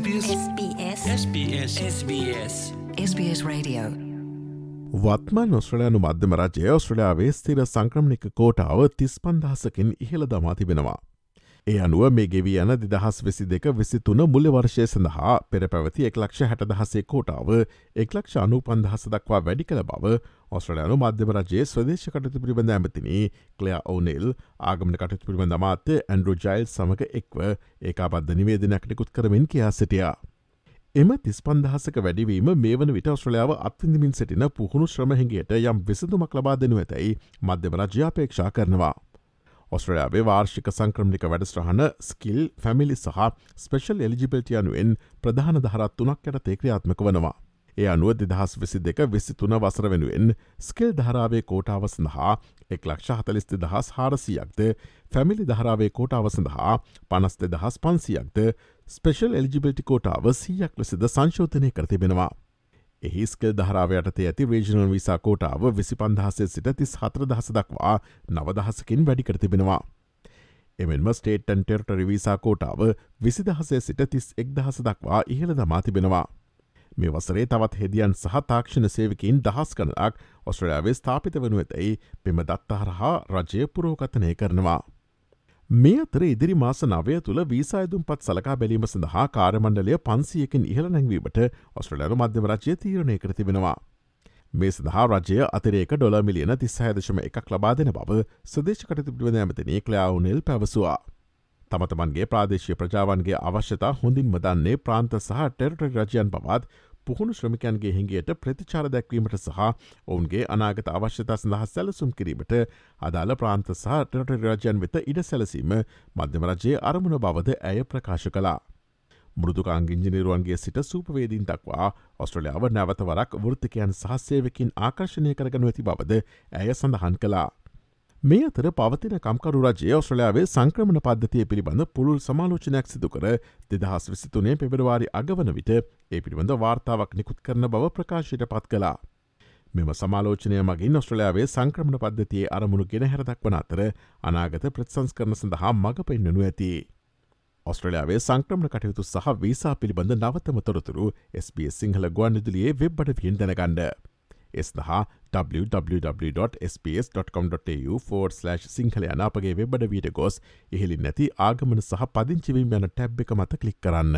SBS SBS SBS SBS SBS Radio. වත්මන් ඔස්ට්‍රලයානු මධ්‍යම රජය ඔස්ට්‍රලයාාවේ ස්තිර සංක්‍රමණික කෝටාව තිස්පන්දහසකින් ඉහළ දමා තිබෙනවා. ඒ අනුව මේ ගෙවී යන දිදහස් වෙසි දෙක විසි තුන මුල්ල වර්ෂය සඳහා පෙර පැවති එක්ලක්ෂ හැට දහසේ කෝටාව එක්ලක්ෂ අනු පන්දහස දක්වා වැඩි කළ බව ඔස්ට්‍රලයානු මධ්‍යම රජයේ ස්වදේශ කටතු පිළිබඳ ඇමතිනි කලයා ඕනෙල් ආගමන කටතු පිළිබඳ මාත්‍ය ඇන්ඩරු ජයිල් සමඟ එක්ව ඒකාබද්ධ නිවේදනයක්නෙකුත් කරමින් කියා සිටියා. එම තිස්පන්දහසක වැඩිවීම මේ වන විට ඔස්ට්‍රලියාව අත්විඳමින් සිටින පුහුණු ශ්‍රමහිගේට යම් විසඳුමක් ලබා දෙනු ඇතැයි මධ්‍යම රජ්‍යාපේක්ෂා කරනවා. ඔස්ට්‍රලයාාවේ වාර්ෂික සංක්‍රමික වැඩස්ට්‍රහන ස්කිල් ෆැමිලි සහ ස්පෙශල් එලිජිබෙල්ටියනුවෙන් ප්‍රධාන දහරත් තුනක් යට තේක්‍රියාත්මක වනවා. ඒ අනුව දෙදහස් විසි දෙක විසි තුන වසර වෙනුවෙන් ස්කෙල් ධරාවේ කෝටාව සඳහා එක් ලක්ෂ හතලිස්ති දහස් හාරසියක්ද ෆැමිලි ධරාවේ කෝටාව සඳහා පනස්ත දහස් පන්සියක්ද ස්පෙශල් එලිජිබිල්ටි කෝටාව සීයක් ලෙසද සංශෝධනය කරතිබෙනවා. එහිස්කල් ධරාවයටතේ ඇති රේජනල් විසා කෝටාව විසි පන්දහසේ සිට තිස් හතර දහස දක්වා නවදහසකින් වැඩි කරතිබෙනවා. එමෙන්ම ස්ටේටන් ටෙර්ටරි විසා කෝටාව විසි දහසේ සිට තිස් එක් දහස දක්වා ඉහළ දමා තිබෙනවා. මේ වසරේ තවත් හෙදියන් සහ තාක්ෂණ සේවකින් දහස් කනක් ඔස්ට්‍රලයාාවේ ස්ථාපිත වනු ඇතැයි පෙම දත්තහරහා රජය පුරෝගතනය කරනවා. මේ අතර ඉදිරි මාස නවය තුළ වීසායදුම් පත් සලකා බැලීම සඳහා කාරමණ්ඩලය පන්සියකින් ඉහළ නැංවීමට ඔස්ට්‍රලයානු මධ්‍යම රජය තීරණය කර තිබෙනවා. මේ සඳහා රජය අතරේක ඩොල මිලියන තිස්සහදශම එකක් ලබා දෙන බව සදේශකටතිබිව ඇමතිනී කලාවුනෙල් පැවසවා. තමතමන්ගේ ප්‍රාදේශය ප්‍රජාවන්ගේ අවශ්‍යතා හොඳින් මදන්නේ ප්‍රාන්ත සහ ටෙරට රජයන් පවත් පුහුණු ශ්‍රමිකන්ගේ හිංගේට ප්‍රතිචාර දැක්වීමට සහ ඔවුන්ගේ අනාගත අවශ්‍යතා සඳහා සැලසුම් කිරීමට අදාළ ප්‍රාන්ත සහ ටට රජයන් වෙත ඉඩ සැලසීම මධ්‍යම රජයේ අරමුණ බවද ඇය ප්‍රකාශ කලා. මෘදුකාංගිංජිනිරුවන්ගේ සිට සූපවේදීන් දක්වා ඔස්ට්‍රලියාව නැවතවරක් වෘතිකයන් සහසේවකින් ආකර්ශණය කරගනු ඇති බවද ඇය සඳහන් කලා. මේ අතර පවතින කම්කරු රජය ඔස්ට්‍රලයාාවේ සංක්‍රමණ පද්ධතිය පිළිබඳ පුළුල් සමාලෝචනයක් සිදු කර දෙදහස් විසිතුනේ පෙබරවාරි අගවන විට ඒ පිළිබඳ වාර්තාවක් නිකුත් කරන බව ප්‍රකාශයට පත් කලා. මෙම සමාලෝචනය මගින් ඔස්ට්‍රලයාාවේ සංක්‍රමණ පද්ධතියේ අරමුණු ගෙන හැරදක් වන අතර අනාගත ප්‍රත්සංස් කරන සඳහා මඟ පෙන්න්නනු ඇති. ඔස්ට්‍රලයාාවේ සංක්‍රමණ කටයුතු සහ වීසා පිළිබඳ නවතම තොරතුරු SBS සිංහල ගුවන්නිදුලියේ වෙබ්බඩ පියෙන් දැනගන්න. එස්දහා www.sps.com.tu4/ සිංහල යන අපගේ වෙබ්බඩ වීට ගොස් ඉහිලි නැති ආගමන සහ පදිංචිවීම යන ටැබ් එක මත කලික් කරන්න.